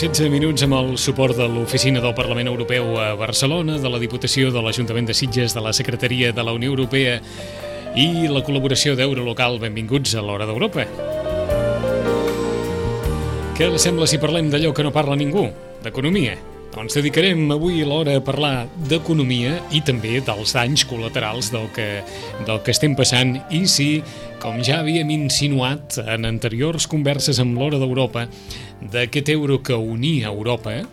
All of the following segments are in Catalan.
16 minuts amb el suport de l'Oficina del Parlament Europeu a Barcelona, de la Diputació de l'Ajuntament de Sitges, de la Secretaria de la Unió Europea i la col·laboració d'Eurolocal. Benvinguts a l'Hora d'Europa. Què els sembla si parlem d'allò que no parla ningú? D'economia. Doncs dedicarem avui l'hora a parlar d'economia i també dels danys col·laterals del que, del que estem passant i si, com ja havíem insinuat en anteriors converses amb l'hora d'Europa, d'aquest euro que unia Europa, eh?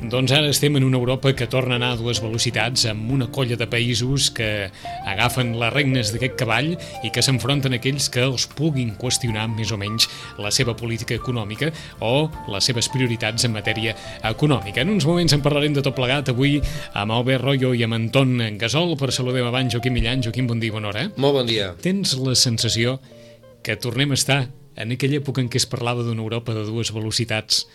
doncs ara estem en una Europa que torna a anar a dues velocitats amb una colla de països que agafen les regnes d'aquest cavall i que s'enfronten a aquells que els puguin qüestionar més o menys la seva política econòmica o les seves prioritats en matèria econòmica. En uns moments en parlarem de tot plegat avui amb Albert Royo i amb Anton Gasol. Per saludem abans Joaquim Millan. Joaquim, bon dia, bona hora. Molt bon dia. Tens la sensació que tornem a estar en aquella època en què es parlava d'una Europa de dues velocitats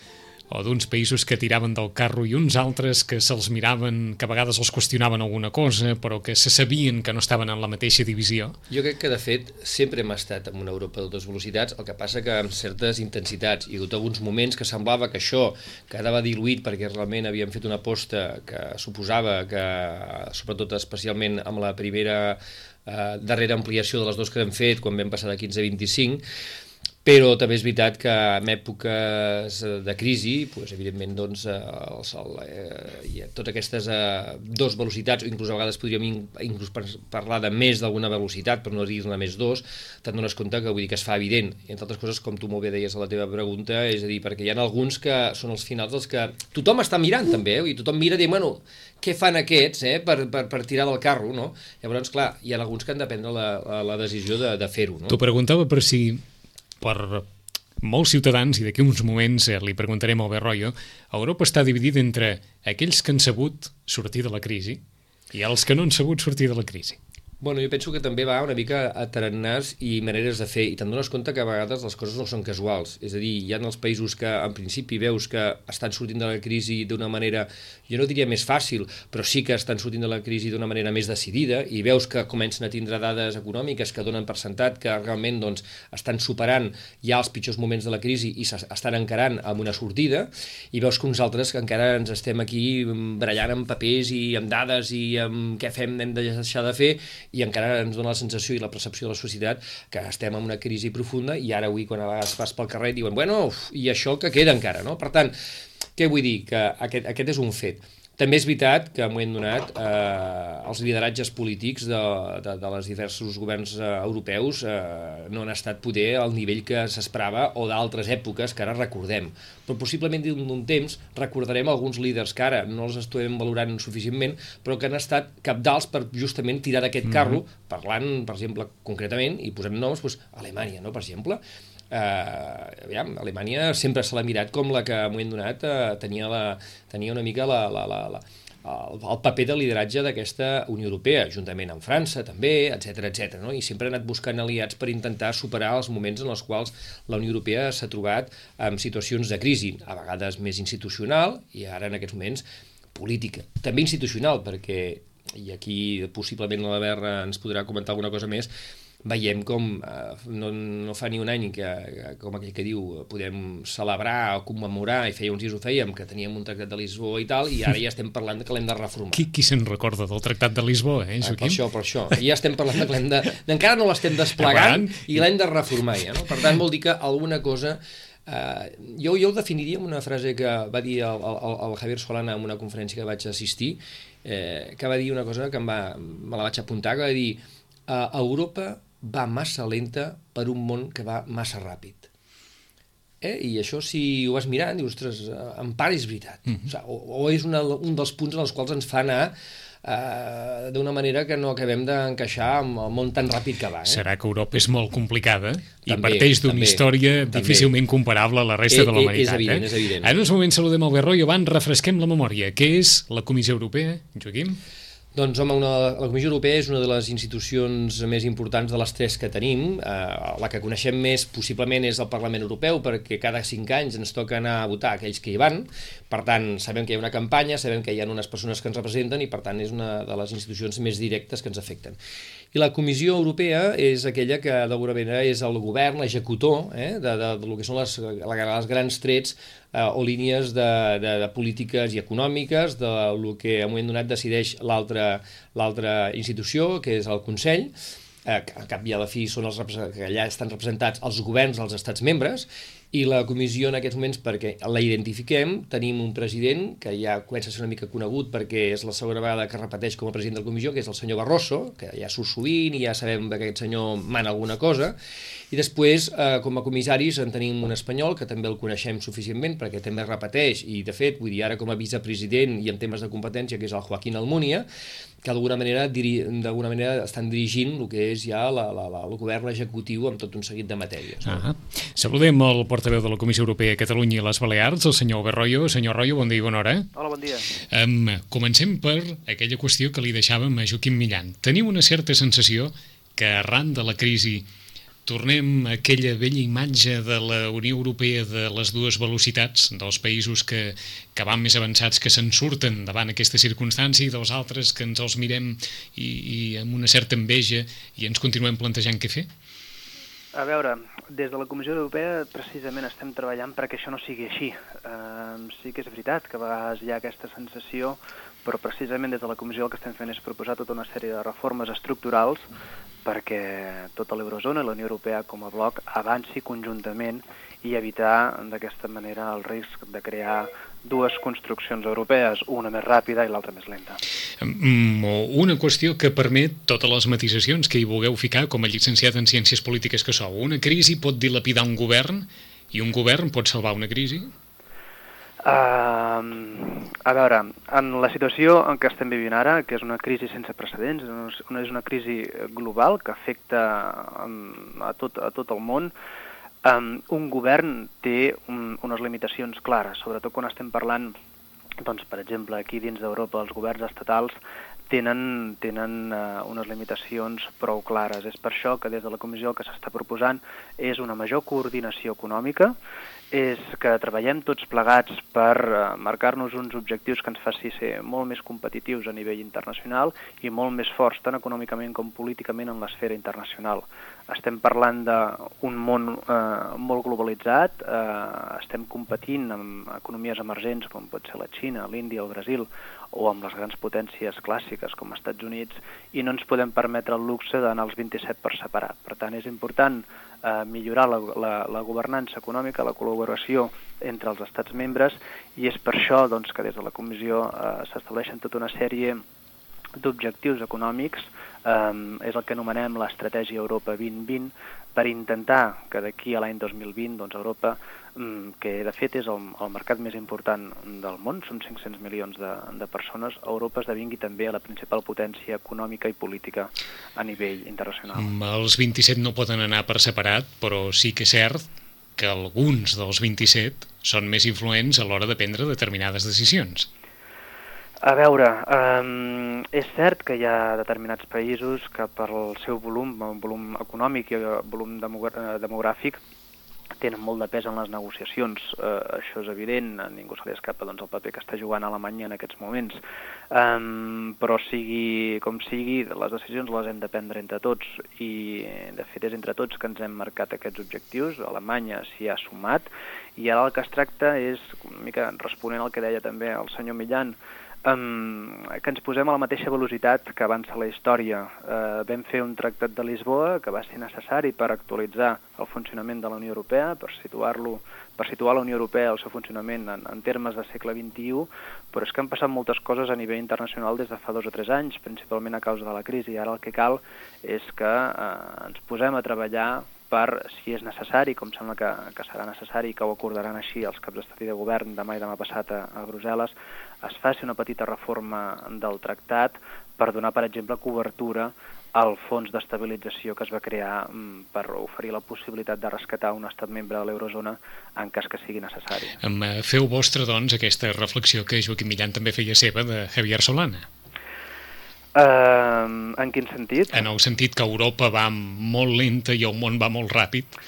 o d'uns països que tiraven del carro i uns altres que se'ls miraven, que a vegades els qüestionaven alguna cosa, però que se sabien que no estaven en la mateixa divisió? Jo crec que, de fet, sempre hem estat en una Europa de dues velocitats, el que passa que amb certes intensitats. Hi hagut alguns moments que semblava que això quedava diluït perquè realment havíem fet una aposta que suposava que, sobretot especialment amb la primera eh, darrera ampliació de les dues que hem fet, quan vam passar de 15 a 25, però també és veritat que en èpoques de crisi, doncs, evidentment, doncs, eh, el, el, eh, ha totes aquestes eh, dos velocitats, o inclús a vegades podríem inclús parlar de més d'alguna velocitat, però no dir-ne més dos, te'n dones compte que vull dir que es fa evident, i entre altres coses, com tu molt bé deies a la teva pregunta, és a dir, perquè hi ha alguns que són els finals dels que tothom està mirant també, eh? i tothom mira i diu, bueno, què fan aquests eh? per, per, per tirar del carro, no? Llavors, clar, hi ha alguns que han de prendre la, la, la decisió de, de fer-ho, no? T'ho preguntava per si per molts ciutadans, i d'aquí uns moments eh, li preguntarem al Berroio, Europa està dividida entre aquells que han sabut sortir de la crisi i els que no han sabut sortir de la crisi. Bueno, jo penso que també va una mica a tarannars i maneres de fer, i te'n dones compte que a vegades les coses no són casuals. És a dir, hi ha els països que en principi veus que estan sortint de la crisi d'una manera, jo no diria més fàcil, però sí que estan sortint de la crisi d'una manera més decidida, i veus que comencen a tindre dades econòmiques que donen per sentat que realment doncs, estan superant ja els pitjors moments de la crisi i s'estan encarant amb una sortida, i veus que uns altres que encara ens estem aquí barallant amb papers i amb dades i amb què fem, hem de deixar de fer, i encara ens dona la sensació i la percepció de la societat que estem en una crisi profunda i ara avui quan a vegades vas pel carrer diuen bueno, uf, i això que queda encara, no? Per tant, què vull dir? Que aquest, aquest és un fet. També és veritat que m'ho hem donat eh, els lideratges polítics de, de, de les diversos governs eh, europeus eh, no han estat poder al nivell que s'esperava o d'altres èpoques que ara recordem. Però possiblement d'un temps recordarem alguns líders que ara no els estem valorant suficientment però que han estat capdals per justament tirar d'aquest carro, mm -hmm. parlant, per exemple, concretament, i posem noms, doncs, Alemanya, no? per exemple, eh, aviam, Alemanya sempre se l'ha mirat com la que a moment donat eh, tenia, la, tenia una mica la, la, la, la, el, el paper de lideratge d'aquesta Unió Europea, juntament amb França també, etc etc. no? i sempre ha anat buscant aliats per intentar superar els moments en els quals la Unió Europea s'ha trobat en situacions de crisi, a vegades més institucional i ara en aquests moments política, també institucional, perquè, i aquí possiblement la Berra ens podrà comentar alguna cosa més, veiem com eh, no, no fa ni un any que, com aquell que diu, podem celebrar o commemorar, i feia uns dies ho fèiem, que teníem un tractat de Lisboa i tal, i ara ja estem parlant que l'hem de reformar. Qui, qui se'n recorda del tractat de Lisboa, eh, Joaquim? Eh, per això, per això. I ja estem parlant de que l'hem de... Encara no l'estem desplegant i l'hem de reformar ja, no? Per tant, vol dir que alguna cosa Uh, jo, jo ho definiria amb una frase que va dir el, el, el Javier Solana en una conferència que vaig assistir, eh, que va dir una cosa que em va, me la vaig apuntar, que va dir uh, Europa va massa lenta per un món que va massa ràpid. Eh? I això, si ho vas mirant, dius, ostres, en part és veritat. Mm -hmm. o, sigui, o, o és una, un dels punts en els quals ens fa anar eh, d'una manera que no acabem d'encaixar amb el món tan ràpid que va. Eh? Serà que Europa és molt complicada també, i parteix d'una història també. difícilment comparable a la resta eh, de la humanitat. És evident, eh? és evident. En uns moments saludem Albert Roy, abans refresquem la memòria. Què és la Comissió Europea, Joaquim? Doncs, home, una, la Comissió Europea és una de les institucions més importants de les tres que tenim. Eh, la que coneixem més, possiblement, és el Parlament Europeu, perquè cada cinc anys ens toca anar a votar aquells que hi van. Per tant, sabem que hi ha una campanya, sabem que hi ha unes persones que ens representen i, per tant, és una de les institucions més directes que ens afecten. I la Comissió Europea és aquella que, d'alguna manera, és el govern, l'executor, eh, de, de, de, de lo que són les, les grans trets eh, o línies de, de, de polítiques i econòmiques de lo que a un moment donat decideix l'altra institució, que és el Consell, eh, que al cap i a la fi són els que allà estan representats els governs dels estats membres, i la comissió en aquests moments, perquè la identifiquem, tenim un president que ja comença a ser una mica conegut perquè és la segona vegada que repeteix com a president de la comissió, que és el senyor Barroso, que ja surt sovint i ja sabem que aquest senyor mana alguna cosa, i després, eh, com a comissaris, en tenim un espanyol, que també el coneixem suficientment, perquè també repeteix, i de fet, vull dir, ara com a vicepresident i en temes de competència, que és el Joaquín Almunia, que d'alguna manera, d'alguna manera estan dirigint el que és ja la, la, la, el govern executiu amb tot un seguit de matèries. No? Ah Saludem el portaveu de la Comissió Europea a Catalunya i les Balears, el senyor Berroyo. Senyor Royo, bon dia i bona hora. Hola, bon dia. Um, comencem per aquella qüestió que li deixàvem a Joaquim Millan. Teniu una certa sensació que arran de la crisi tornem a aquella vella imatge de la Unió Europea de les dues velocitats, dels països que, que van més avançats, que se'n surten davant aquesta circumstància i dels altres que ens els mirem i, i amb una certa enveja i ens continuem plantejant què fer? A veure, des de la Comissió Europea precisament estem treballant perquè això no sigui així. Uh, sí que és veritat que a vegades hi ha aquesta sensació, però precisament des de la Comissió el que estem fent és proposar tota una sèrie de reformes estructurals perquè tota l'eurozona i la Unió Europea com a bloc avanci conjuntament i evitar d'aquesta manera el risc de crear dues construccions europees, una més ràpida i l'altra més lenta. Mm, una qüestió que permet totes les matisacions que hi vulgueu ficar com a llicenciat en Ciències Polítiques que sou. Una crisi pot dilapidar un govern i un govern pot salvar una crisi? Uh, a veure, en la situació en què estem vivint ara, que és una crisi sense precedents, és una crisi global que afecta um, a, tot, a tot el món, um, un govern té un, unes limitacions clares, sobretot quan estem parlant, doncs, per exemple, aquí dins d'Europa els governs estatals tenen, tenen uh, unes limitacions prou clares. És per això que des de la Comissió el que s'està proposant és una major coordinació econòmica és que treballem tots plegats per eh, marcar-nos uns objectius que ens faci ser molt més competitius a nivell internacional i molt més forts tant econòmicament com políticament en l'esfera internacional. Estem parlant d'un món eh, molt globalitzat, eh, estem competint amb economies emergents com pot ser la Xina, l'Índia, el Brasil, o amb les grans potències clàssiques com els Estats Units, i no ens podem permetre el luxe d'anar als 27 per separat. Per tant, és important eh, millorar la, la, la governança econòmica, la col·laboració entre els estats membres i és per això doncs, que des de la Comissió eh, s'estableixen tota una sèrie d'objectius econòmics, eh, és el que anomenem l'estratègia Europa 2020, per intentar que d'aquí a l'any 2020 doncs, Europa, mm, que de fet és el, el mercat més important del món, són 500 milions de, de persones, Europa esdevingui també la principal potència econòmica i política a nivell internacional. Mm, els 27 no poden anar per separat, però sí que és cert que alguns dels 27 són més influents a l'hora de prendre determinades decisions. A veure, um, és cert que hi ha determinats països que per el seu volum, volum econòmic i volum demogràfic, tenen molt de pes en les negociacions. Uh, això és evident, a ningú se li escapa doncs, el paper que està jugant Alemanya en aquests moments. Um, però sigui com sigui, les decisions les hem de prendre entre tots i de fet és entre tots que ens hem marcat aquests objectius. Alemanya s'hi ha sumat i ara el que es tracta és, una mica responent al que deia també el senyor Millan, um, que ens posem a la mateixa velocitat que avança la història. Uh, vam fer un tractat de Lisboa que va ser necessari per actualitzar el funcionament de la Unió Europea, per situar-lo per situar la Unió Europea el seu funcionament en, en termes de segle XXI, però és que han passat moltes coses a nivell internacional des de fa dos o tres anys, principalment a causa de la crisi. Ara el que cal és que eh, ens posem a treballar per, si és necessari, com sembla que, que serà necessari, que ho acordaran així els caps d'estat i de govern demà i demà passat a, a Brussel·les, es faci una petita reforma del tractat per donar, per exemple, cobertura al fons d'estabilització que es va crear mm, per oferir la possibilitat de rescatar un estat membre de l'eurozona en cas que sigui necessari. Eh, feu vostre, doncs, aquesta reflexió que Joaquim Millan també feia seva de Javier Solana. Uh, en quin sentit? En el sentit que Europa va molt lenta i el món va molt ràpid.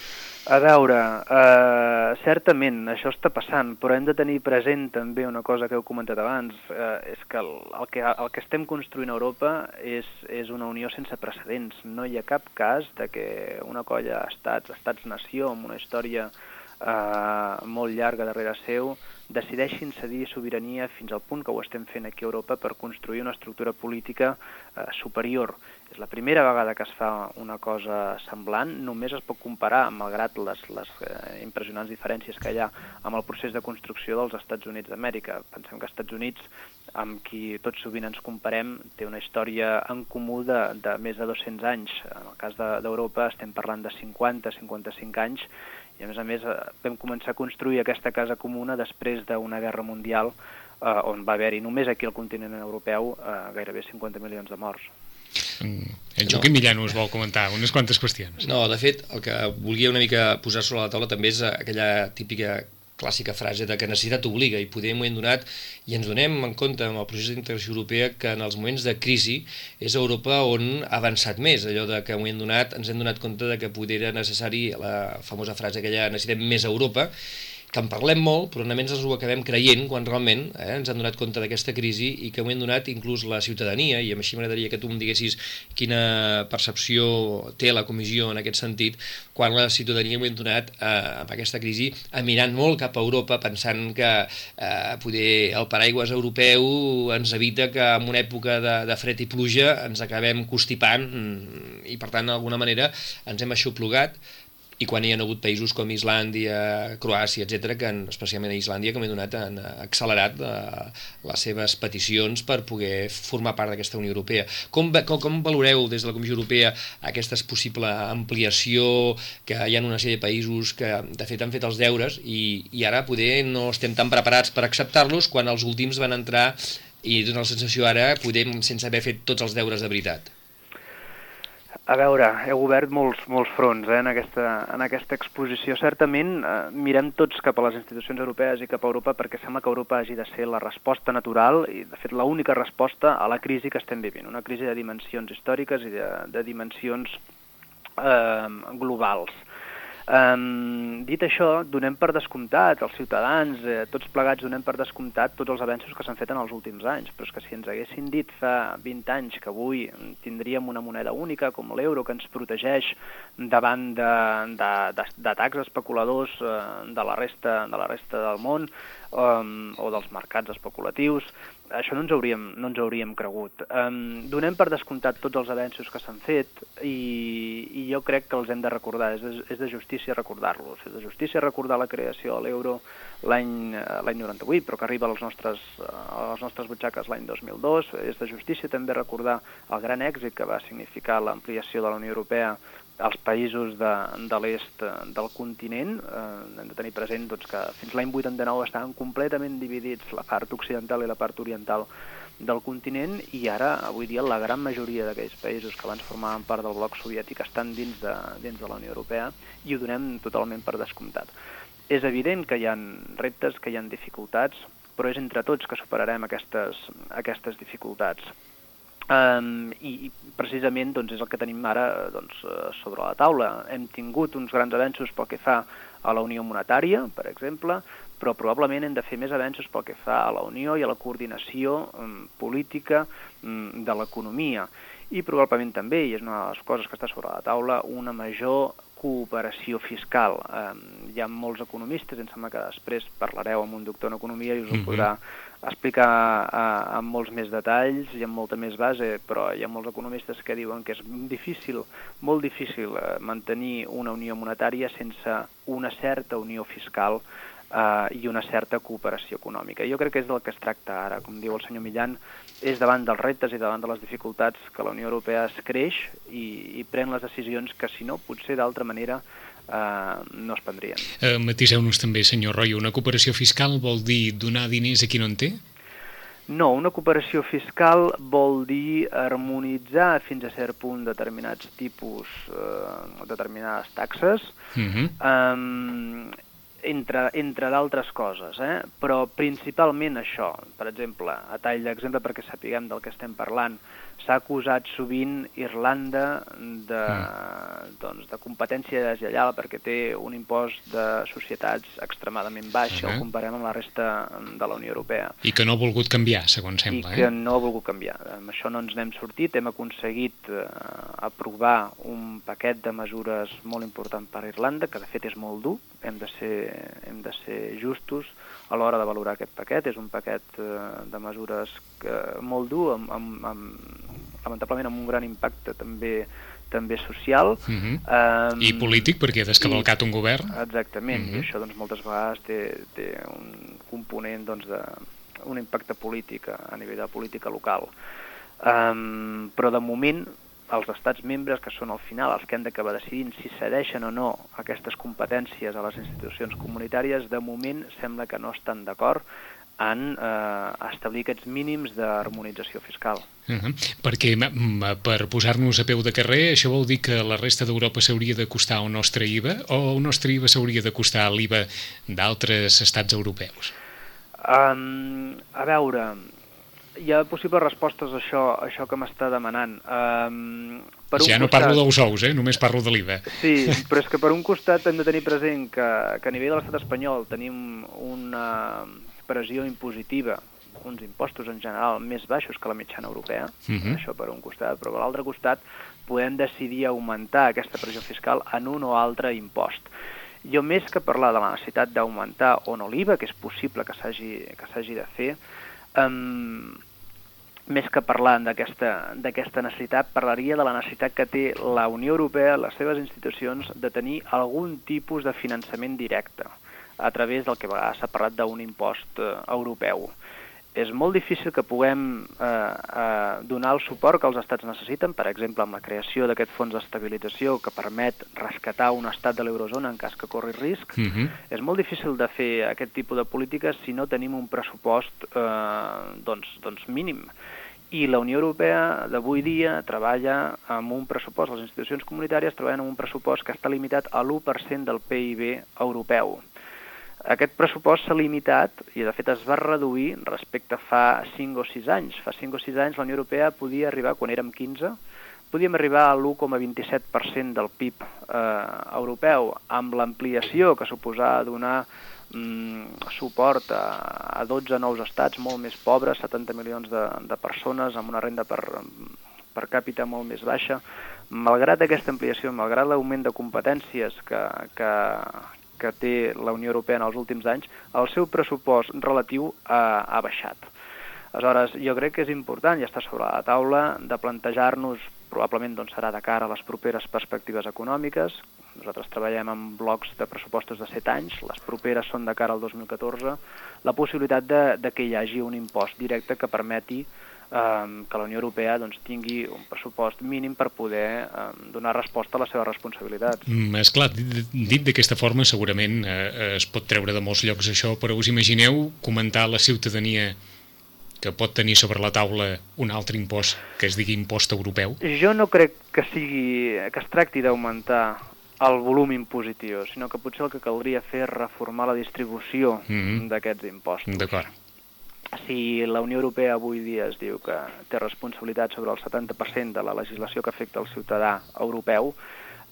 A veure, uh, certament això està passant, però hem de tenir present també una cosa que heu comentat abans, uh, és que el, el que el que estem construint a Europa és, és una unió sense precedents. No hi ha cap cas de que una colla d'estats, estats-nació, amb una història uh, molt llarga darrere seu, decideixin cedir sobirania fins al punt que ho estem fent aquí a Europa per construir una estructura política eh, superior. És la primera vegada que es fa una cosa semblant, només es pot comparar, malgrat les, les eh, impressionants diferències que hi ha amb el procés de construcció dels Estats Units d'Amèrica. Pensem que els Estats Units, amb qui tot sovint ens comparem, té una història en comú de, de més de 200 anys. En el cas d'Europa de, estem parlant de 50-55 anys, i a més a més eh, vam començar a construir aquesta casa comuna després d'una guerra mundial eh, on va haver-hi només aquí al continent europeu eh, gairebé 50 milions de morts. Mm. En Joaquim no. Millano us vol comentar unes quantes qüestions. No, de fet, el que volia una mica posar sobre la taula també és aquella típica clàssica frase de que necessitat obliga i poder en moment donat i ens donem en compte amb el procés d'integració europea que en els moments de crisi és Europa on ha avançat més, allò de que en moment donat ens hem donat compte de que poder era necessari la famosa frase aquella necessitem més Europa que en parlem molt, però només ens ho acabem creient quan realment eh, ens han donat compte d'aquesta crisi i que ho hem donat inclús la ciutadania, i així m'agradaria que tu em diguessis quina percepció té la comissió en aquest sentit, quan la ciutadania ho hem donat eh, amb aquesta crisi mirant molt cap a Europa pensant que eh, poder el paraigües europeu ens evita que en una època de, de fred i pluja ens acabem constipant mm, i per tant d'alguna manera ens hem aixoplugat i quan hi ha hagut països com Islàndia, Croàcia, etc, que han, especialment a Islàndia, que m'he donat, han accelerat eh, les seves peticions per poder formar part d'aquesta Unió Europea. Com, com, com valoreu des de la Comissió Europea aquesta possible ampliació que hi ha una sèrie de països que de fet han fet els deures i, i ara poder no estem tan preparats per acceptar-los quan els últims van entrar i dona la sensació ara podem sense haver fet tots els deures de veritat. A veure, heu obert molts, molts fronts eh, en, aquesta, en aquesta exposició. Certament eh, mirem tots cap a les institucions europees i cap a Europa perquè sembla que Europa hagi de ser la resposta natural i, de fet, l'única resposta a la crisi que estem vivint. Una crisi de dimensions històriques i de, de dimensions eh, globals. Um, dit això, donem per descomptat, els ciutadans, eh, tots plegats donem per descomptat tots els avenços que s'han fet en els últims anys, però és que si ens haguessin dit fa 20 anys que avui tindríem una moneda única com l'euro que ens protegeix davant d'atacs especuladors eh, de, la resta, de la resta del món um, o dels mercats especulatius, això no ens hauríem, no ens hauríem cregut. Um, donem per descomptat tots els avenços que s'han fet i, i jo crec que els hem de recordar, és de, és de justícia recordar-los, és de justícia recordar la creació de l'euro l'any 98, però que arriba als nostres, a les nostres butxaques l'any 2002, és de justícia també recordar el gran èxit que va significar l'ampliació de la Unió Europea als països de, de l'est del continent. Eh, hem de tenir present doncs, que fins l'any 89 estaven completament dividits la part occidental i la part oriental del continent i ara, avui dia, la gran majoria d'aquells països que abans formaven part del bloc soviètic estan dins de, dins de la Unió Europea i ho donem totalment per descomptat. És evident que hi ha reptes, que hi ha dificultats, però és entre tots que superarem aquestes, aquestes dificultats. Um, i, i precisament doncs, és el que tenim ara doncs, eh, sobre la taula. Hem tingut uns grans avenços pel que fa a la unió monetària, per exemple, però probablement hem de fer més avenços pel que fa a la unió i a la coordinació um, política um, de l'economia. I probablement també, i és una de les coses que està sobre la taula, una major cooperació fiscal. Eh, hi ha molts economistes, em sembla que després parlareu amb un doctor en economia i us ho mm -hmm. Explicar eh, amb molts més detalls i amb molta més base, però hi ha molts economistes que diuen que és difícil, molt difícil eh, mantenir una unió monetària sense una certa unió fiscal eh, i una certa cooperació econòmica. Jo crec que és del que es tracta ara, com diu el senyor Millan, és davant dels reptes i davant de les dificultats que la Unió Europea es creix i, i pren les decisions que, si no, potser d'altra manera eh, no es prendrien. Eh, Matiseu-nos també, senyor Royo, una cooperació fiscal vol dir donar diners a qui no en té? No, una cooperació fiscal vol dir harmonitzar fins a cert punt determinats tipus, eh, determinades taxes, uh -huh. um, entre, entre d'altres coses, eh? però principalment això. Per exemple, a tall d'exemple perquè sapiguem del que estem parlant, s'ha acusat sovint Irlanda de, mm. doncs, de competència deslleial perquè té un impost de societats extremadament baix uh -huh. si el comparem amb la resta de la Unió Europea. I que no ha volgut canviar, segons sembla. I que eh? no ha volgut canviar. Amb això no ens n'hem sortit, hem aconseguit eh, aprovar un paquet de mesures molt important per a Irlanda, que de fet és molt dur, hem de ser, hem de ser justos a l'hora de valorar aquest paquet. És un paquet eh, de mesures que, molt dur, amb, amb, amb, lamentablement amb un gran impacte també també social. Uh -huh. um, I polític, perquè ha descavalcat un govern. Exactament, uh -huh. i això doncs, moltes vegades té, té un component doncs, de, un impacte polític a nivell de política local. Um, però de moment els estats membres, que són al final els que han d'acabar decidint si cedeixen o no aquestes competències a les institucions comunitàries, de moment sembla que no estan d'acord en eh, establir aquests mínims d'harmonització fiscal. Uh -huh. Perquè per posar-nos a peu de carrer, això vol dir que la resta d'Europa s'hauria de costar el nostre IVA o el nostre IVA s'hauria de costar l'IVA d'altres estats europeus? Um, a veure, hi ha possibles respostes a això, a això que m'està demanant. Um, per ja no costat... parlo dels ous, eh? només parlo de l'IVA. Sí, però és que per un costat hem de tenir present que, que a nivell de l'estat espanyol tenim una pressió impositiva, uns impostos en general més baixos que la mitjana europea, uh mhm. -huh. això per un costat, però per l'altre costat podem decidir augmentar aquesta pressió fiscal en un o altre impost. Jo més que parlar de la necessitat d'augmentar o no l'IVA, que és possible que s'hagi de fer, um, més que parlar d'aquesta necessitat, parlaria de la necessitat que té la Unió Europea, les seves institucions, de tenir algun tipus de finançament directe a través del que a vegades s'ha parlat d'un impost eh, europeu. És molt difícil que puguem eh, eh, donar el suport que els estats necessiten, per exemple, amb la creació d'aquest fons d'estabilització que permet rescatar un estat de l'eurozona en cas que corri risc. Uh mhm. -huh. És molt difícil de fer aquest tipus de polítiques si no tenim un pressupost eh, doncs, doncs mínim i la Unió Europea d'avui dia treballa amb un pressupost, les institucions comunitàries treballen amb un pressupost que està limitat a l'1% del PIB europeu. Aquest pressupost s'ha limitat i de fet es va reduir respecte a fa 5 o 6 anys. Fa 5 o 6 anys la Unió Europea podia arribar, quan érem 15, podíem arribar a l'1,27% del PIB eh, europeu, amb l'ampliació que suposava donar mm, suport a, a 12 nous estats molt més pobres, 70 milions de, de persones amb una renda per, per càpita molt més baixa. Malgrat aquesta ampliació, malgrat l'augment de competències que, que, que té la Unió Europea en els últims anys, el seu pressupost relatiu ha, ha baixat. Aleshores, jo crec que és important, i està sobre la taula, de plantejar-nos, probablement doncs, serà de cara a les properes perspectives econòmiques, nosaltres treballem en blocs de pressupostos de 7 anys, les properes són de cara al 2014, la possibilitat de, de que hi hagi un impost directe que permeti eh, que la Unió Europea doncs, tingui un pressupost mínim per poder eh, donar resposta a les seves responsabilitats. Mm, esclar, dit d'aquesta forma segurament eh, es pot treure de molts llocs això, però us imagineu comentar a la ciutadania que pot tenir sobre la taula un altre impost que es digui impost europeu? Jo no crec que sigui que es tracti d'augmentar el volum impositiu, sinó que potser el que caldria fer és reformar la distribució mm -hmm. d'aquests impostos. D'acord si la Unió Europea avui dia es diu que té responsabilitat sobre el 70% de la legislació que afecta el ciutadà europeu,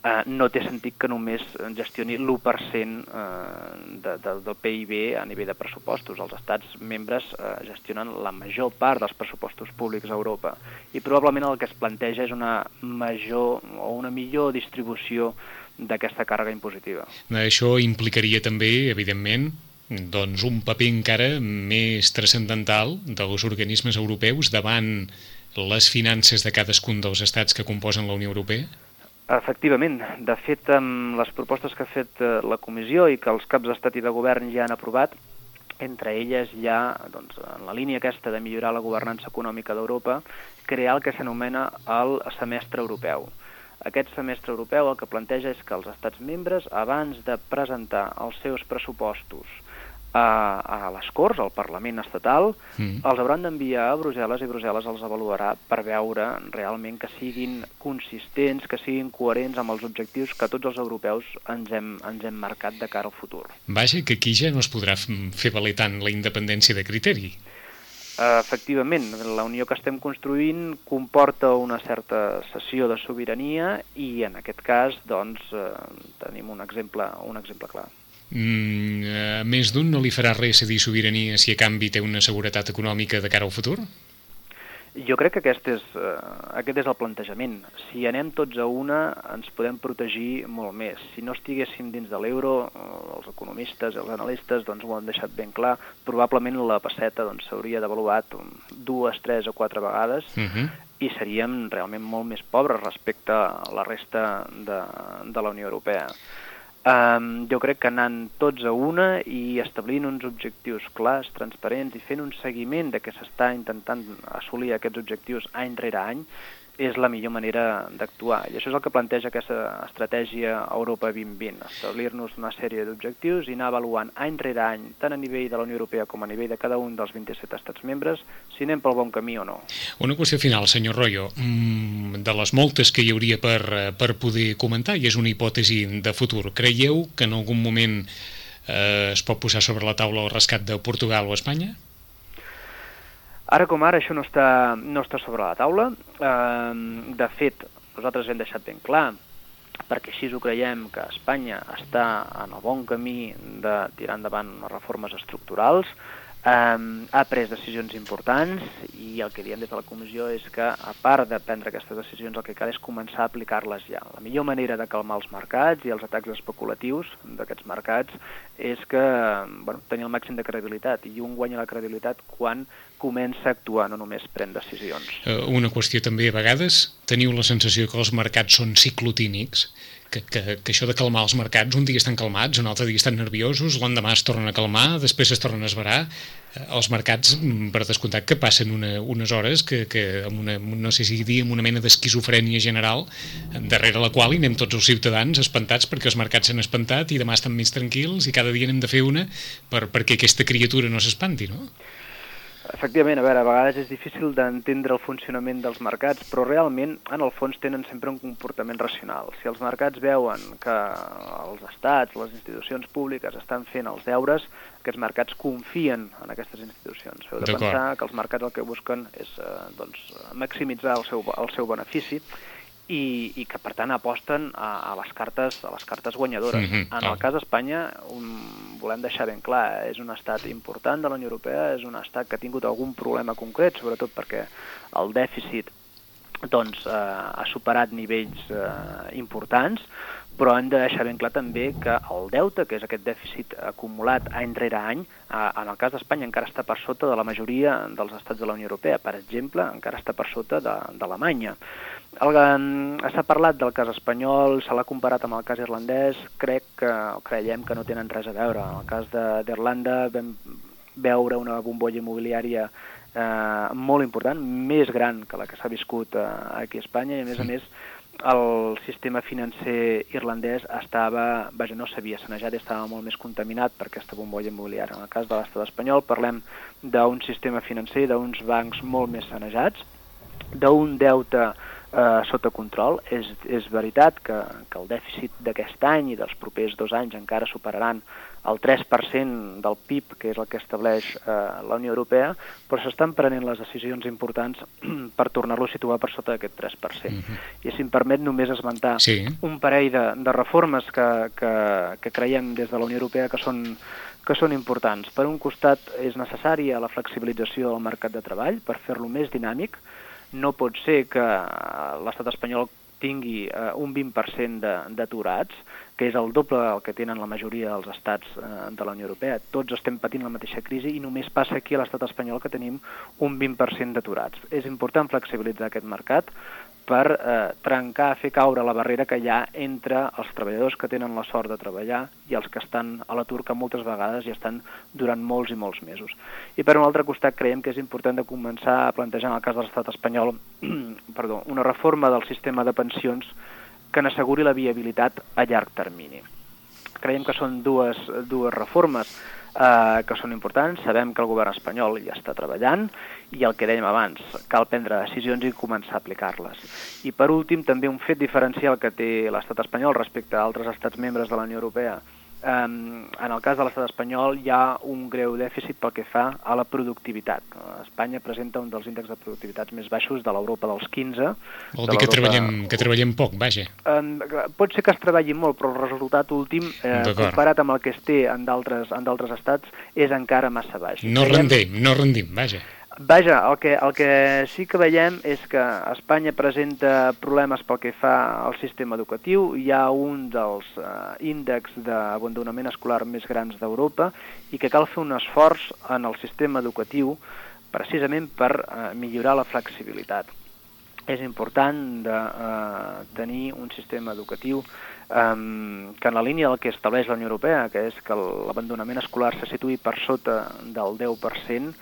eh, no té sentit que només gestioni l'1% eh, de, de, del PIB a nivell de pressupostos. Els estats membres eh, gestionen la major part dels pressupostos públics a Europa i probablement el que es planteja és una major o una millor distribució d'aquesta càrrega impositiva. Això implicaria també, evidentment, doncs un paper encara més transcendental dels organismes europeus davant les finances de cadascun dels estats que composen la Unió Europea? Efectivament. De fet, amb les propostes que ha fet eh, la comissió i que els caps d'estat i de govern ja han aprovat, entre elles hi ha, doncs, en la línia aquesta de millorar la governança econòmica d'Europa, crear el que s'anomena el semestre europeu. Aquest semestre europeu el que planteja és que els estats membres, abans de presentar els seus pressupostos a, a les Corts, al Parlament estatal, mm. els hauran d'enviar a Brussel·les i Brussel·les els avaluarà per veure realment que siguin consistents, que siguin coherents amb els objectius que tots els europeus ens hem, ens hem marcat de cara al futur. Vaja, que aquí ja no es podrà fer valer tant la independència de criteri. Efectivament, la unió que estem construint comporta una certa cessió de sobirania i en aquest cas doncs, eh, tenim un exemple, un exemple clar. Mm, a més d'un no li farà res cedir sobirania si a canvi té una seguretat econòmica de cara al futur? Jo crec que aquest és, uh, aquest és el plantejament. Si anem tots a una, ens podem protegir molt més. Si no estiguéssim dins de l'euro, uh, els economistes i els analistes doncs, ho han deixat ben clar, probablement la passeta doncs, s'hauria doncs, devaluat dues, tres o quatre vegades uh mhm. -huh. i seríem realment molt més pobres respecte a la resta de, de la Unió Europea. Um, jo crec que anant tots a una i establint uns objectius clars, transparents i fent un seguiment de què s'està intentant assolir aquests objectius any rere any, és la millor manera d'actuar. I això és el que planteja aquesta estratègia Europa 2020, establir-nos una sèrie d'objectius i anar avaluant any rere any, tant a nivell de la Unió Europea com a nivell de cada un dels 27 estats membres, si anem pel bon camí o no. Una qüestió final, senyor Royo. Mm, de les moltes que hi hauria per, per poder comentar, i és una hipòtesi de futur, creieu que en algun moment eh, es pot posar sobre la taula el rescat de Portugal o Espanya? Ara com ara això no està, no està sobre la taula. Eh, de fet, nosaltres hem deixat ben clar, perquè així ho creiem, que Espanya està en el bon camí de tirar endavant reformes estructurals, Um, ha pres decisions importants i el que diem des de la comissió és que, a part de prendre aquestes decisions, el que cal és començar a aplicar-les ja. La millor manera de calmar els mercats i els atacs especulatius d'aquests mercats és que bueno, tenir el màxim de credibilitat i un guanya la credibilitat quan comença a actuar, no només pren decisions. Uh, una qüestió també, a vegades teniu la sensació que els mercats són ciclotínics, que, que, que això de calmar els mercats, un dia estan calmats, un altre dia estan nerviosos, l'endemà es tornen a calmar, després es tornen a esverar. Eh, els mercats, mm, per descomptat, que passen una, unes hores que, que amb una, no sé si dir, amb una mena d'esquizofrènia general, darrere la qual hi anem tots els ciutadans espantats perquè els mercats s'han espantat i demà estan més tranquils i cada dia n'hem de fer una per, perquè aquesta criatura no s'espanti, no? Efectivament, a veure, a vegades és difícil d'entendre el funcionament dels mercats, però realment, en el fons, tenen sempre un comportament racional. Si els mercats veuen que els estats, les institucions públiques estan fent els deures, aquests mercats confien en aquestes institucions. Heu de pensar que els mercats el que busquen és eh, doncs, maximitzar el seu, el seu benefici i, i que per tant aposten a, a les cartes a les cartes guanyadores. Mm -hmm. En el cas d'Espanya, volem deixar ben clar, és un estat important de la Unió Europea, és un estat que ha tingut algun problema concret, sobretot perquè el dèficit doncs, eh, ha superat nivells eh, importants, però hem de deixar ben clar també que el deute, que és aquest dèficit acumulat any rere any, eh, en el cas d'Espanya encara està per sota de la majoria dels estats de la Unió Europea. Per exemple, encara està per sota d'Alemanya. S'ha parlat del cas espanyol, se l'ha comparat amb el cas irlandès, crec que, creiem que no tenen res a veure. En el cas d'Irlanda vam veure una bombolla immobiliària eh, molt important, més gran que la que s'ha viscut eh, aquí a Espanya, i a més a més el sistema financer irlandès estava, vaja, no s'havia sanejat i estava molt més contaminat per aquesta bombolla immobiliària. En el cas de l'estat espanyol parlem d'un sistema financer, d'uns bancs molt més sanejats, d'un deute eh, sota control. És, és veritat que, que el dèficit d'aquest any i dels propers dos anys encara superaran el 3% del PIB, que és el que estableix eh, la Unió Europea, però s'estan prenent les decisions importants per tornar-lo a situar per sota d'aquest 3%. Mm -hmm. I si em permet només esmentar sí. un parell de, de reformes que, que, que creiem des de la Unió Europea que són que són importants. Per un costat, és necessària la flexibilització del mercat de treball per fer-lo més dinàmic, no pot ser que l'estat espanyol tingui eh, un 20% d'aturats, que és el doble del que tenen la majoria dels estats eh, de la Unió Europea. Tots estem patint la mateixa crisi i només passa aquí a l'estat espanyol que tenim un 20% d'aturats. És important flexibilitzar aquest mercat per eh, trencar, fer caure la barrera que hi ha entre els treballadors que tenen la sort de treballar i els que estan a l'atur, que moltes vegades hi estan durant molts i molts mesos. I per un altre costat creiem que és important de començar a plantejar en el cas de l'estat espanyol perdó, una reforma del sistema de pensions que n'asseguri la viabilitat a llarg termini. Creiem que són dues, dues reformes eh, que són importants. Sabem que el govern espanyol ja està treballant i el que dèiem abans, cal prendre decisions i començar a aplicar-les. I per últim, també un fet diferencial que té l'estat espanyol respecte a altres estats membres de la Unió Europea en el cas de l'estat espanyol hi ha un greu dèficit pel que fa a la productivitat. Espanya presenta un dels índexs de productivitat més baixos de l'Europa dels 15. Vol dir que treballem, que treballem poc, vaja. pot ser que es treballi molt, però el resultat últim, eh, comparat amb el que es té en d'altres estats, és encara massa baix. No rendim, no rendim, vaja. Vaja, el que, el que sí que veiem és que Espanya presenta problemes pel que fa al sistema educatiu. Hi ha un dels uh, índexs d'abandonament escolar més grans d'Europa i que cal fer un esforç en el sistema educatiu precisament per uh, millorar la flexibilitat. És important de uh, tenir un sistema educatiu um, que en la línia del que estableix la Unió Europea, que és que l'abandonament escolar se situï per sota del 10%,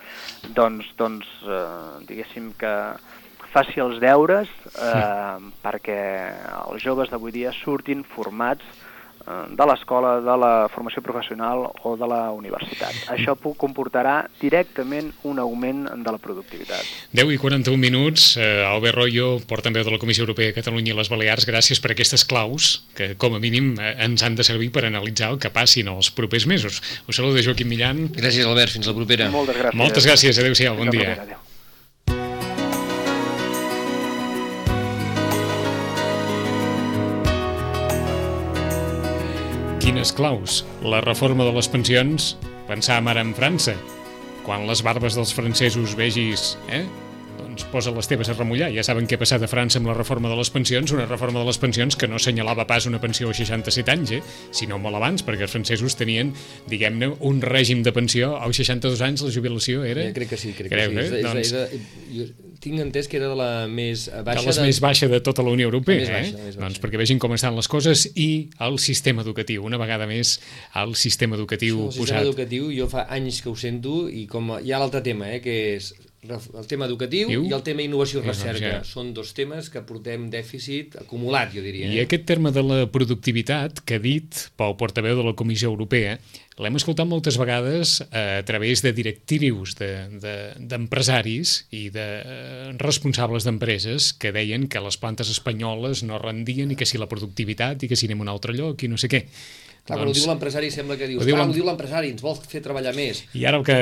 doncs, doncs eh, diguéssim que faci els deures eh, perquè els joves d'avui dia surtin formats de l'escola, de la formació professional o de la universitat. Això comportarà directament un augment de la productivitat. 10 i 41 minuts. Eh, Albert Royo, portaveu de la Comissió Europea de Catalunya i les Balears, gràcies per aquestes claus que, com a mínim, eh, ens han de servir per analitzar el que passin els propers mesos. Us saluda Joaquim Millan. Gràcies, Albert. Fins la propera. Moltes gràcies. Moltes gràcies. Adéu-siau. Bon dia. Adéu. Quines claus? La reforma de les pensions? Pensàvem ara en França. Quan les barbes dels francesos vegis, eh? Doncs posa les teves a remullar. Ja saben què ha passat a França amb la reforma de les pensions, una reforma de les pensions que no assenyalava pas una pensió a 67 anys, eh? sinó molt abans, perquè els francesos tenien, diguem-ne, un règim de pensió als 62 anys, la jubilació era... Ja, crec que sí, crec Creu, que sí. Eh? És, doncs... és, és, jo tinc entès que era de la més baixa... De les de... més baixa de tota la Unió Europea, més baixa, eh? Baixa. Doncs perquè vegin com estan les coses i el sistema educatiu. Una vegada més, el sistema educatiu sí, el posat... El sistema educatiu, jo fa anys que ho sento, i com hi ha l'altre tema, eh, que és el tema educatiu Diu? i el tema innovació i recerca. Ja. Són dos temes que portem dèficit acumulat, jo diria. Eh? I aquest terme de la productivitat que ha dit Pau Portaveu de la Comissió Europea l'hem escoltat moltes vegades eh, a través de directius d'empresaris de, de, i de eh, responsables d'empreses que deien que les plantes espanyoles no rendien i que si la productivitat i que si anem a un altre lloc i no sé què. Clar, doncs, ho diu l'empresari sembla que dius, ho diu, clar, ho diu l'empresari, ens vol fer treballar més. I ara el que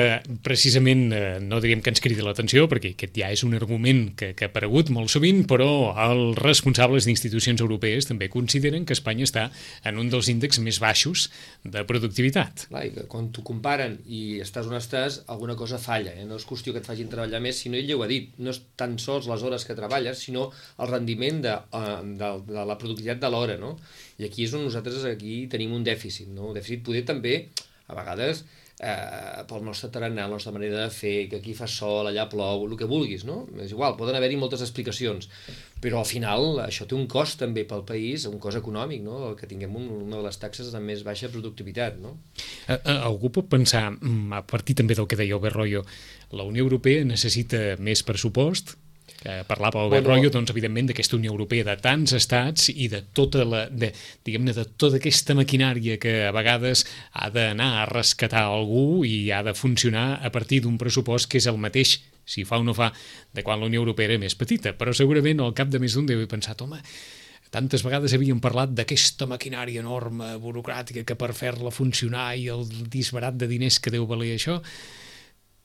precisament eh, no diríem que ens cridi l'atenció, perquè aquest ja és un argument que, que ha aparegut molt sovint, però els responsables d'institucions europees també consideren que Espanya està en un dels índexs més baixos de productivitat. Clar, i que quan t'ho comparen i estàs on estàs, alguna cosa falla. Eh? No és qüestió que et facin treballar més, sinó ell ja ho ha dit, no és tan sols les hores que treballes, sinó el rendiment de, uh, de, de la productivitat de l'hora, no? I aquí és on nosaltres aquí tenim un dèficit, no? Un dèficit poder també, a vegades, eh, pel nostre tarannà, la nostra manera de fer, que aquí fa sol, allà plou, el que vulguis, no? És igual, poden haver-hi moltes explicacions, però al final això té un cost també pel país, un cost econòmic, no? El que tinguem un, una de les taxes de més baixa productivitat, no? A, a, algú pot pensar, mm, a partir també del que deia Albert la Unió Europea necessita més pressupost, que parlava el bueno, Royo, doncs, evidentment, d'aquesta Unió Europea de tants estats i de tota la, de, diguem-ne, de tota aquesta maquinària que a vegades ha d'anar a rescatar algú i ha de funcionar a partir d'un pressupost que és el mateix, si fa o no fa, de quan la Unió Europea era més petita. Però segurament al cap de més d'un deu haver pensat, home, tantes vegades havíem parlat d'aquesta maquinària enorme, burocràtica, que per fer-la funcionar i el disbarat de diners que deu valer això,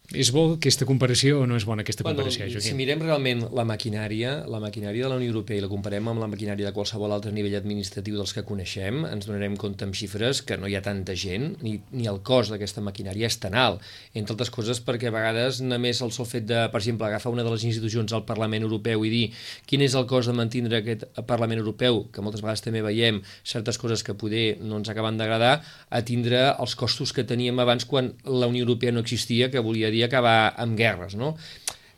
és bo aquesta comparació o no és bona aquesta bueno, comparació, Joaquim? Si mirem realment la maquinària, la maquinària de la Unió Europea i la comparem amb la maquinària de qualsevol altre nivell administratiu dels que coneixem, ens donarem compte amb xifres que no hi ha tanta gent, ni, ni el cost d'aquesta maquinària és tan alt. Entre altres coses perquè a vegades només el sol fet de, per exemple, agafar una de les institucions al Parlament Europeu i dir quin és el cost de mantenir aquest Parlament Europeu, que moltes vegades també veiem certes coses que poder no ens acaben d'agradar, a tindre els costos que teníem abans quan la Unió Europea no existia, que volia dir dir acabar amb guerres, no?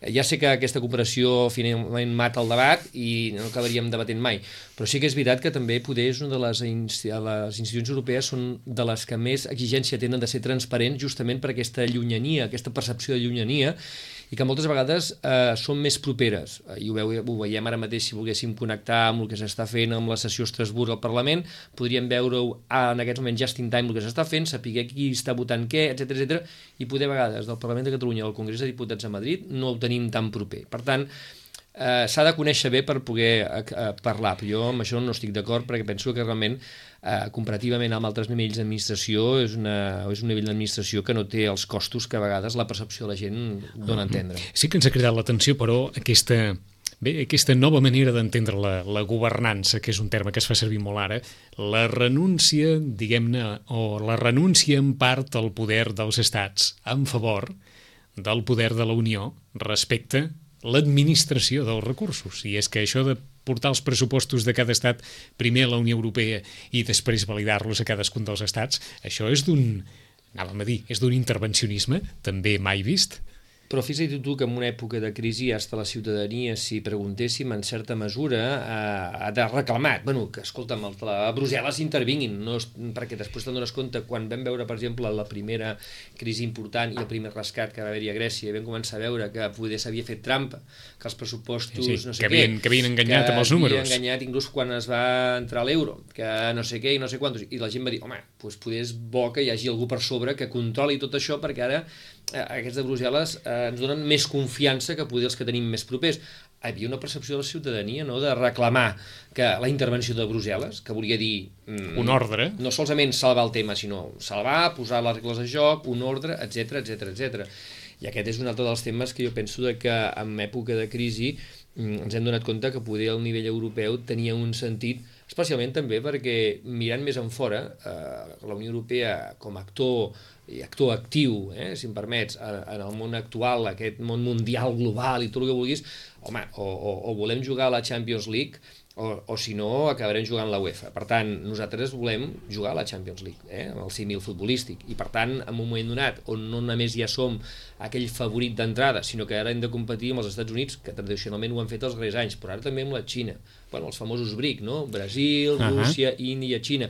Ja sé que aquesta cooperació finalment mata el debat i no acabaríem debatent mai, però sí que és veritat que també poder és una de les, les institucions europees són de les que més exigència tenen de ser transparents justament per aquesta llunyania, aquesta percepció de llunyania i que moltes vegades eh, són més properes. Eh, I ho, veu, ho veiem ara mateix si volguéssim connectar amb el que s'està fent amb la sessió Estrasburg al Parlament, podríem veure-ho en aquests moments just in time el que s'està fent, saber qui està votant què, etc etc i poder a vegades del Parlament de Catalunya al Congrés de Diputats a Madrid no ho tenim tan proper. Per tant, eh, s'ha de conèixer bé per poder eh parlar, però jo amb això no estic d'acord perquè penso que realment eh, comparativament amb altres nivells d'administració és, una, és un nivell d'administració que no té els costos que a vegades la percepció de la gent dona a entendre. Sí que ens ha cridat l'atenció, però, aquesta, Bé, aquesta nova manera d'entendre la, la governança, que és un terme que es fa servir molt ara, la renúncia, diguem-ne, o la renúncia en part al poder dels estats en favor del poder de la Unió respecte l'administració dels recursos. I és que això de portar els pressupostos de cada estat primer a la Unió Europea i després validar-los a cadascun dels estats, això és d'un, anàvem a dir, és d'un intervencionisme també mai vist. Però fixa't tu que en una època de crisi hasta la ciutadania, si preguntéssim en certa mesura, eh, ha de reclamar, bueno, que escolta'm, a Brussel·les intervinguin, no, perquè després te'n dones compte, quan vam veure, per exemple, la primera crisi important i el primer rescat que va haver-hi a Grècia, vam començar a veure que poder s'havia fet trampa, que els pressupostos, sí, sí, no sé que havien, què... Que havien enganyat que amb els números. Que havien enganyat inclús quan es va entrar l'euro, que no sé què i no sé quantos, i la gent va dir, home, doncs poder és bo que hi hagi algú per sobre que controli tot això, perquè ara aquests de Brussel·les eh, ens donen més confiança que poder els que tenim més propers. Hi havia una percepció de la ciutadania no? de reclamar que la intervenció de Brussel·les, que volia dir... Mm, un ordre. No solament salvar el tema, sinó salvar, posar les regles de joc, un ordre, etc etc etc. I aquest és un altre dels temes que jo penso de que en època de crisi mm, ens hem donat compte que poder al nivell europeu tenia un sentit especialment també perquè mirant més en fora, eh, la Unió Europea com a actor i actor actiu, eh, si em permets, en el món actual, aquest món mundial, global i tot el que vulguis, home, o, o, o volem jugar a la Champions League o, o si no acabarem jugant la UEFA. Per tant, nosaltres volem jugar a la Champions League, eh, amb el símil futbolístic, i per tant, en un moment donat, on no només ja som aquell favorit d'entrada, sinó que ara hem de competir amb els Estats Units, que tradicionalment ho han fet els darrers anys, però ara també amb la Xina, bueno, els famosos BRIC, no? Brasil, uh -huh. Rússia, Índia, Xina,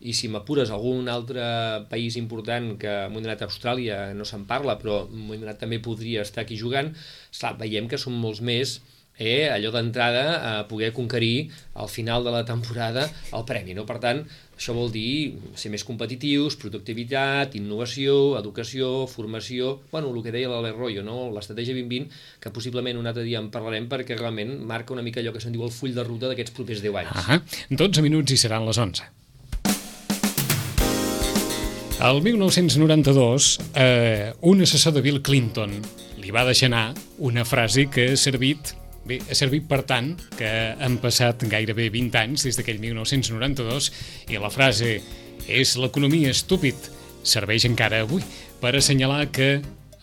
i si m'apures algun altre país important que en un moment donat Austràlia no se'n parla, però en un moment donat també podria estar aquí jugant, clar, veiem que són molts més eh, allò d'entrada a poder conquerir al final de la temporada el premi. No? Per tant, això vol dir ser més competitius, productivitat, innovació, educació, formació... bueno, el que deia l'Albert Royo, no? l'estratègia 2020, que possiblement un altre dia en parlarem perquè realment marca una mica allò que se'n diu el full de ruta d'aquests propers 10 anys. Ah 12 minuts i seran les 11. El 1992, eh, un assessor de Bill Clinton li va deixar anar una frase que ha servit Bé, ha servit per tant que han passat gairebé 20 anys des d'aquell 1992 i la frase és l'economia estúpid serveix encara avui per assenyalar que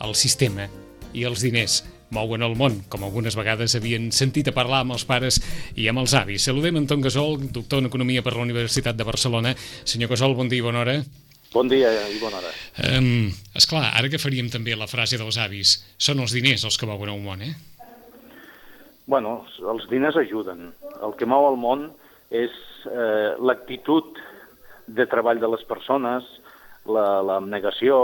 el sistema i els diners mouen el món, com algunes vegades havien sentit a parlar amb els pares i amb els avis. Saludem Anton Gasol, doctor en Economia per la Universitat de Barcelona. Senyor Gasol, bon dia i bona hora. Bon dia i bona hora. Um, esclar, ara que faríem també la frase dels avis, són els diners els que mouen el món, eh? Bueno, els diners ajuden. El que mou el món és eh, l'actitud de treball de les persones, la, negació,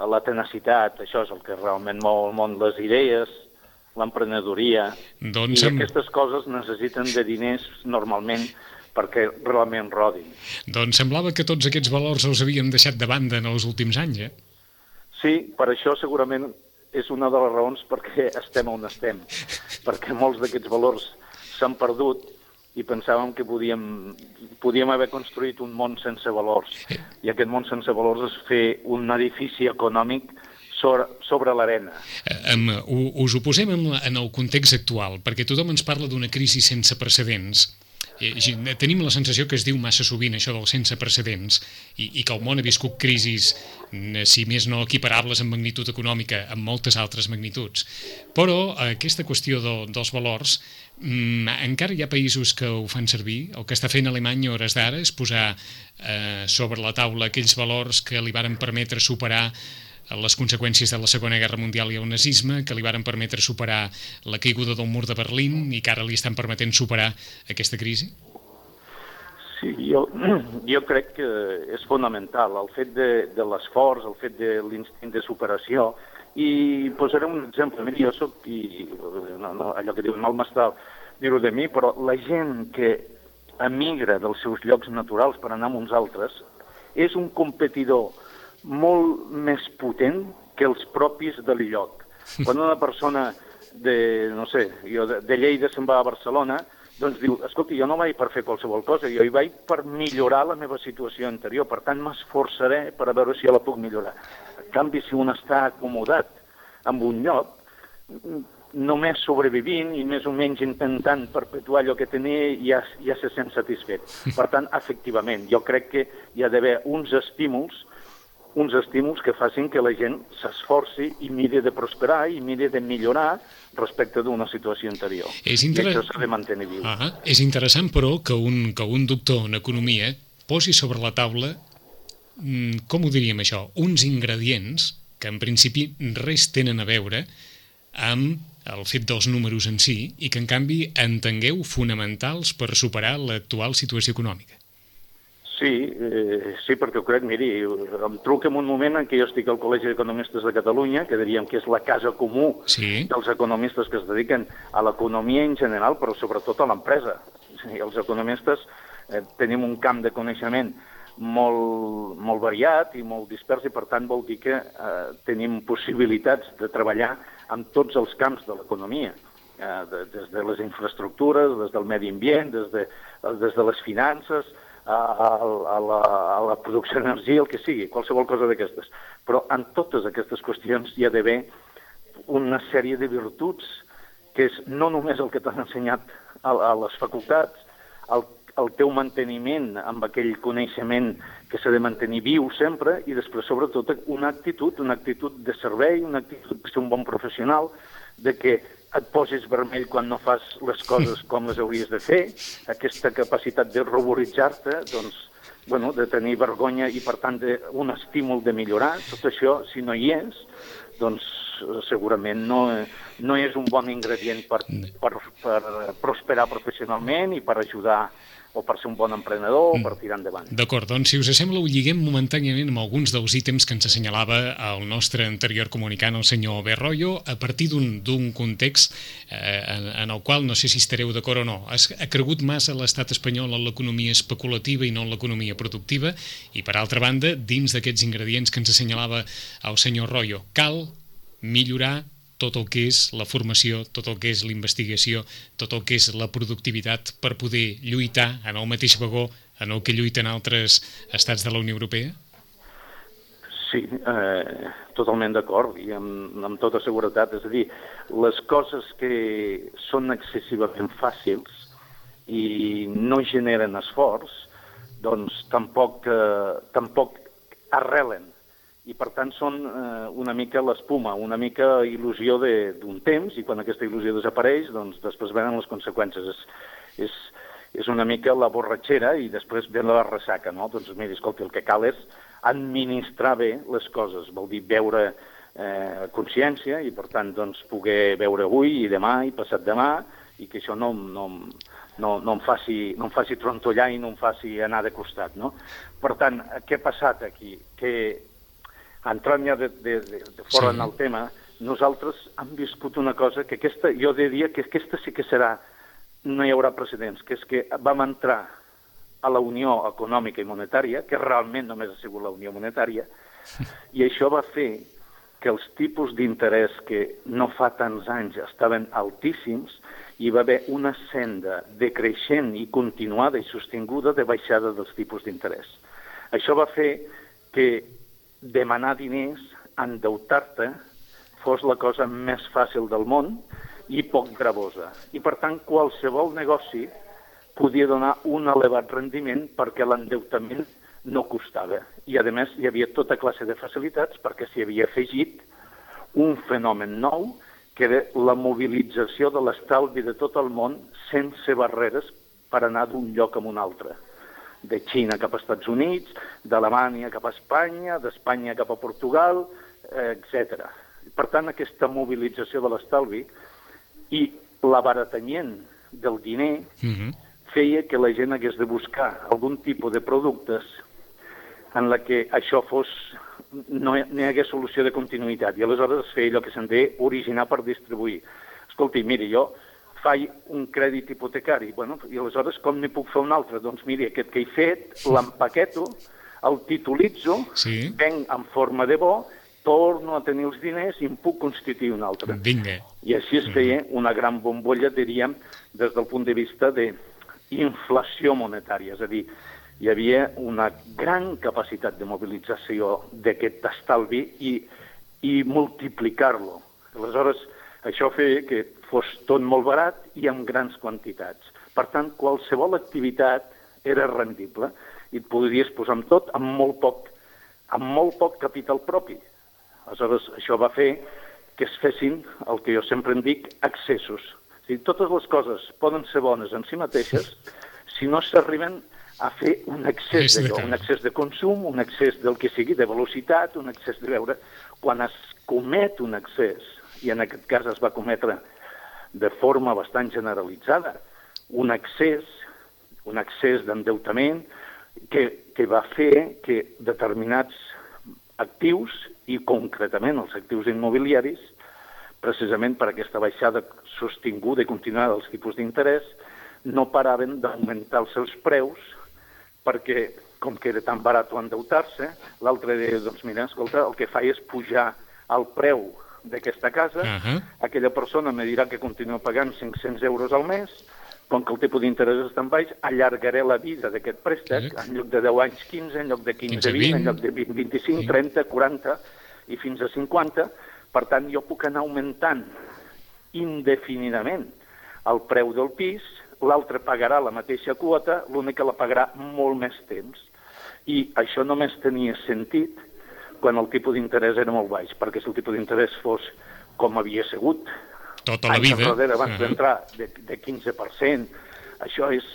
la tenacitat, això és el que realment mou el món, les idees, l'emprenedoria, doncs i aquestes coses necessiten de diners normalment perquè realment rodin. Doncs semblava que tots aquests valors els havíem deixat de banda en els últims anys, eh? Sí, per això segurament és una de les raons perquè estem on estem, perquè molts d'aquests valors s'han perdut i pensàvem que podíem, podíem haver construït un món sense valors. I aquest món sense valors és fer un edifici econòmic sobre, sobre l'arena. Um, us ho posem en, en el context actual, perquè tothom ens parla d'una crisi sense precedents Eh, tenim la sensació que es diu massa sovint això del sense precedents i, i que el món ha viscut crisis, si més no equiparables en magnitud econòmica, amb moltes altres magnituds. Però aquesta qüestió de, dels valors, mm, encara hi ha països que ho fan servir. El que està fent Alemanya a hores d'ara és posar eh, sobre la taula aquells valors que li varen permetre superar les conseqüències de la Segona Guerra Mundial i el nazisme, que li varen permetre superar la caiguda del mur de Berlín i que ara li estan permetent superar aquesta crisi? Sí, jo, jo crec que és fonamental el fet de, de l'esforç, el fet de l'instint de superació, i posaré un exemple. Mira, jo soc, i, no, no, allò que diuen mal m'està dir-ho de mi, però la gent que emigra dels seus llocs naturals per anar a uns altres és un competidor molt més potent que els propis del lloc. Quan una persona de, no sé, jo de, de Lleida se'n va a Barcelona, doncs diu, escolti, jo no vaig per fer qualsevol cosa, jo hi vaig per millorar la meva situació anterior, per tant m'esforçaré per a veure si la puc millorar. En canvi, si un està acomodat en un lloc, només sobrevivint i més o menys intentant perpetuar allò que tenia ja, ja se sent satisfet. Per tant, efectivament, jo crec que hi ha d'haver uns estímuls uns estímuls que facin que la gent s'esforci i miri de prosperar i miri de millorar respecte d'una situació anterior. És inter... I això s'ha de mantenir viu. Ah, és interessant, però, que un, que un doctor en economia posi sobre la taula, mm, com ho diríem això, uns ingredients que en principi res tenen a veure amb el fet dels números en si i que en canvi entengueu fonamentals per superar l'actual situació econòmica. Sí, eh, sí, perquè ho crec, miri, em truca en un moment en què jo estic al Col·legi d'Economistes de Catalunya, que diríem que és la casa comú sí. dels economistes que es dediquen a l'economia en general, però sobretot a l'empresa. Sí, els economistes eh, tenim un camp de coneixement molt, molt variat i molt dispers i per tant vol dir que eh, tenim possibilitats de treballar en tots els camps de l'economia, eh, de, des de les infraestructures, des del medi ambient, des de, des de les finances, a, a, la, a la producció d'energia, el que sigui, qualsevol cosa d'aquestes. Però en totes aquestes qüestions hi ha d'haver una sèrie de virtuts que és no només el que t'han ensenyat a, a les facultats, el, el teu manteniment amb aquell coneixement que s'ha de mantenir viu sempre i després, sobretot, una actitud, una actitud de servei, una actitud de ser un bon professional, de que et posis vermell quan no fas les coses com les hauries de fer, aquesta capacitat de ruboritzar-te, doncs, bueno, de tenir vergonya i, per tant, de, un estímul de millorar, tot això, si no hi és, doncs segurament no, no és un bon ingredient per, per, per prosperar professionalment i per ajudar o per ser un bon emprenedor o per tirar endavant. D'acord, doncs si us sembla ho lliguem momentàniament amb alguns dels ítems que ens assenyalava el nostre anterior comunicant, el senyor Berroyo, a partir d'un context eh, en, en el qual no sé si estareu d'acord o no. Ha, ha cregut massa l'estat espanyol en l'economia especulativa i no en l'economia productiva i per altra banda, dins d'aquests ingredients que ens assenyalava el senyor Royo, cal millorar tot el que és la formació, tot el que és la investigació, tot el que és la productivitat per poder lluitar en el mateix vagó en el que lluiten altres estats de la Unió Europea? Sí, eh, totalment d'acord i amb, amb tota seguretat. És a dir, les coses que són excessivament fàcils i no generen esforç, doncs tampoc, eh, tampoc arrelen i per tant són eh, una mica l'espuma, una mica il·lusió d'un temps i quan aquesta il·lusió desapareix doncs després venen les conseqüències. És, és, és una mica la borratxera i després ve la ressaca, no? Doncs miri, escolti, el que cal és administrar bé les coses, vol dir veure eh, consciència i per tant doncs poder veure avui i demà i passat demà i que això no, no, no, no, em faci, no em faci trontollar i no em faci anar de costat, no? Per tant, què ha passat aquí? Que entrant ja de, de, de, de fora sí. en el tema, nosaltres hem viscut una cosa que aquesta, jo diria que aquesta sí que serà, no hi haurà precedents, que és que vam entrar a la Unió Econòmica i Monetària, que realment només ha sigut la Unió Monetària, i això va fer que els tipus d'interès que no fa tants anys estaven altíssims, hi va haver una senda decreixent i continuada i sostinguda de baixada dels tipus d'interès. Això va fer que demanar diners, endeutar-te, fos la cosa més fàcil del món i poc gravosa. I, per tant, qualsevol negoci podia donar un elevat rendiment perquè l'endeutament no costava. I, a més, hi havia tota classe de facilitats perquè s'hi havia afegit un fenomen nou que era la mobilització de l'estalvi de tot el món sense barreres per anar d'un lloc a un altre de Xina cap als Estats Units, d'Alemanya cap a Espanya, d'Espanya cap a Portugal, etc. Per tant, aquesta mobilització de l'estalvi i l'abaratament del diner Mm -hmm. feia que la gent hagués de buscar algun tipus de productes en la que això fos no hi, no hi hagués solució de continuïtat i aleshores es feia allò que se'n deia originar per distribuir. Escolti, miri, jo faig un crèdit hipotecari, bueno, i aleshores com n'hi puc fer un altre? Doncs miri, aquest que he fet, l'empaqueto, el titulitzo, Sí. venc en forma de bo, torno a tenir els diners i em puc constituir un altre. Vinga. I així es feia una gran bombolla, diríem, des del punt de vista de inflació monetària, és a dir, hi havia una gran capacitat de mobilització d'aquest estalvi i, i multiplicar-lo. Aleshores, això feia que fos tot molt barat i amb grans quantitats. Per tant, qualsevol activitat era rendible i et podries posar amb tot amb molt poc, amb molt poc capital propi. Aleshores, això va fer que es fessin el que jo sempre en dic accessos. O sigui, totes les coses poden ser bones en si mateixes si no s'arriben a fer un És excés d'allò, un excés de consum, un excés del que sigui, de velocitat, un excés de veure... Quan es comet un excés, i en aquest cas es va cometre de forma bastant generalitzada, un excés, un excés d'endeutament que, que va fer que determinats actius, i concretament els actius immobiliaris, precisament per aquesta baixada sostinguda i continuada dels tipus d'interès, no paraven d'augmentar els seus preus perquè, com que era tan barat endeutar-se, l'altre deia, doncs mira, escolta, el que fa és pujar el preu d'aquesta casa, Ahà. aquella persona me dirà que continua pagant 500 euros al mes, com que el tipus d'interès és tan baix, allargaré la vida d'aquest préstec, Exacte. en lloc de 10 anys 15, en lloc de 15, 15, 20, en 20, lloc de 20, 25, 30, 40 i fins a 50. Per tant, jo puc anar augmentant indefinidament el preu del pis, l'altre pagarà la mateixa quota, l'únic que la pagarà molt més temps. I això només tenia sentit quan el tipus d'interès era molt baix, perquè si el tipus d'interès fos com havia sigut Tota la vida. abans d'entrar de, de 15%, això és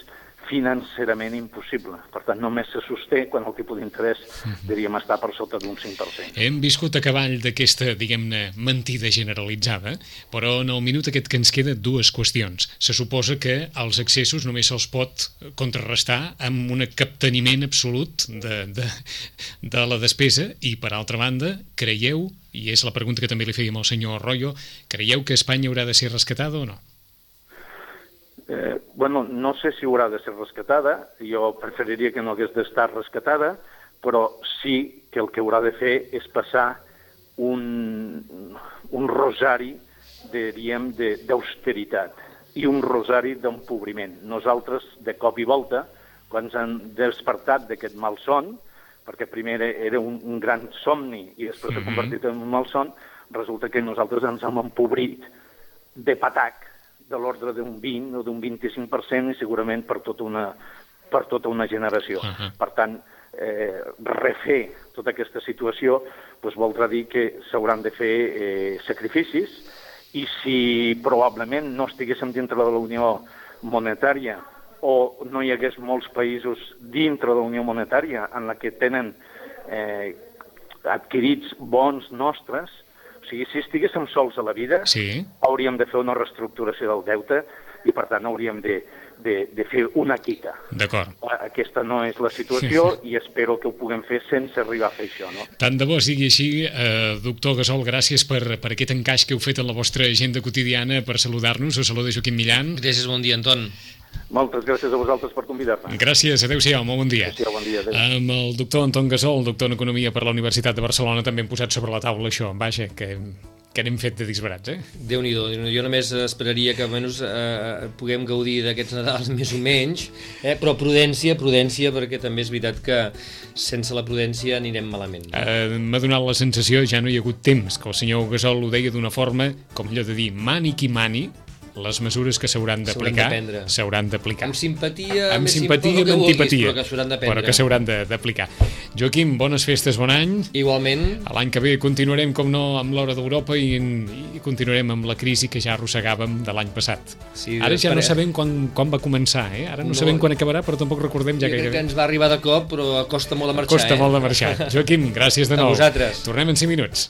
financerament impossible. Per tant, només se sosté quan el tipus d'interès, diríem, està per sota d'un 5%. Hem viscut a cavall d'aquesta, diguem-ne, mentida generalitzada, però en el minut aquest que ens queda, dues qüestions. Se suposa que els excessos només se'ls pot contrarrestar amb un capteniment absolut de, de, de la despesa i, per altra banda, creieu, i és la pregunta que també li fèiem al senyor Arroyo, creieu que Espanya haurà de ser rescatada o no? Eh, bueno, no sé si haurà de ser rescatada, jo preferiria que no hagués d'estar rescatada, però sí que el que haurà de fer és passar un, un rosari, diríem, de- d'austeritat i un rosari d'empobriment. Nosaltres, de cop i volta, quan ens han despertat d'aquest malson, perquè primer era, un, un gran somni i després s'ha Mhm. convertit en un malson, resulta que nosaltres ens hem empobrit de patac de l'ordre d'un 20 o d'un 25% i segurament per tota una, per tota una generació. Ahà. Per tant, eh, refer tota aquesta situació doncs voldrà dir que s'hauran de fer eh, sacrificis i si probablement no estiguéssim dintre de la Unió Monetària o no hi hagués molts països dintre de la Unió Monetària en la que tenen eh, adquirits bons nostres, o sigui, si estiguéssim sols a la vida, Sí. hauríem de fer una reestructuració del deute i, per tant, hauríem de, de, de fer una quita. D'acord. Aquesta no és la situació i espero que ho puguem fer sense arribar a fer això, no? Tant de bo sigui així, eh, doctor Gasol, gràcies per, per aquest encaix que heu fet en la vostra agenda quotidiana per saludar-nos. Us saluda Joaquim Millan. Gràcies, bon dia, Anton. Moltes gràcies a vosaltres per convidar-me. Gràcies, adeu-siau, molt bon dia. Adéu-siau, bon dia, adéu. Amb el doctor Anton Gasol, doctor en Economia per la Universitat de Barcelona, també hem posat sobre la taula això. Vaja, que, que n'hem fet de disbarats, eh? Déu-n'hi-do, jo només esperaria que almenys eh, puguem gaudir d'aquests Nadals més o menys, eh? però prudència, prudència, perquè també és veritat que sense la prudència anirem malament. Eh, M'ha donat la sensació, ja no hi ha hagut temps, que el senyor Gasol ho deia d'una forma, com allò de dir, mani qui mani, les mesures que s'hauran d'aplicar s'hauran d'aplicar. Amb simpatia, amb simpatia, amb vulguis, antipatia, però que s'hauran d'aplicar. Joaquim, bones festes, bon any. Igualment, L'any que ve continuarem, com no, amb l'hora d'Europa i, i continuarem amb la crisi que ja arrossegàvem de l'any passat. Sí, Ara ja no sabem quan, quan va començar, eh? Ara no, No. sabem quan acabarà, però tampoc recordem ja jo que que... ens va arribar de cop, però costa molt de marxar. Costa eh? molt de marxar. Joaquim, gràcies de A nou. vosaltres. Tornem en 5 minuts.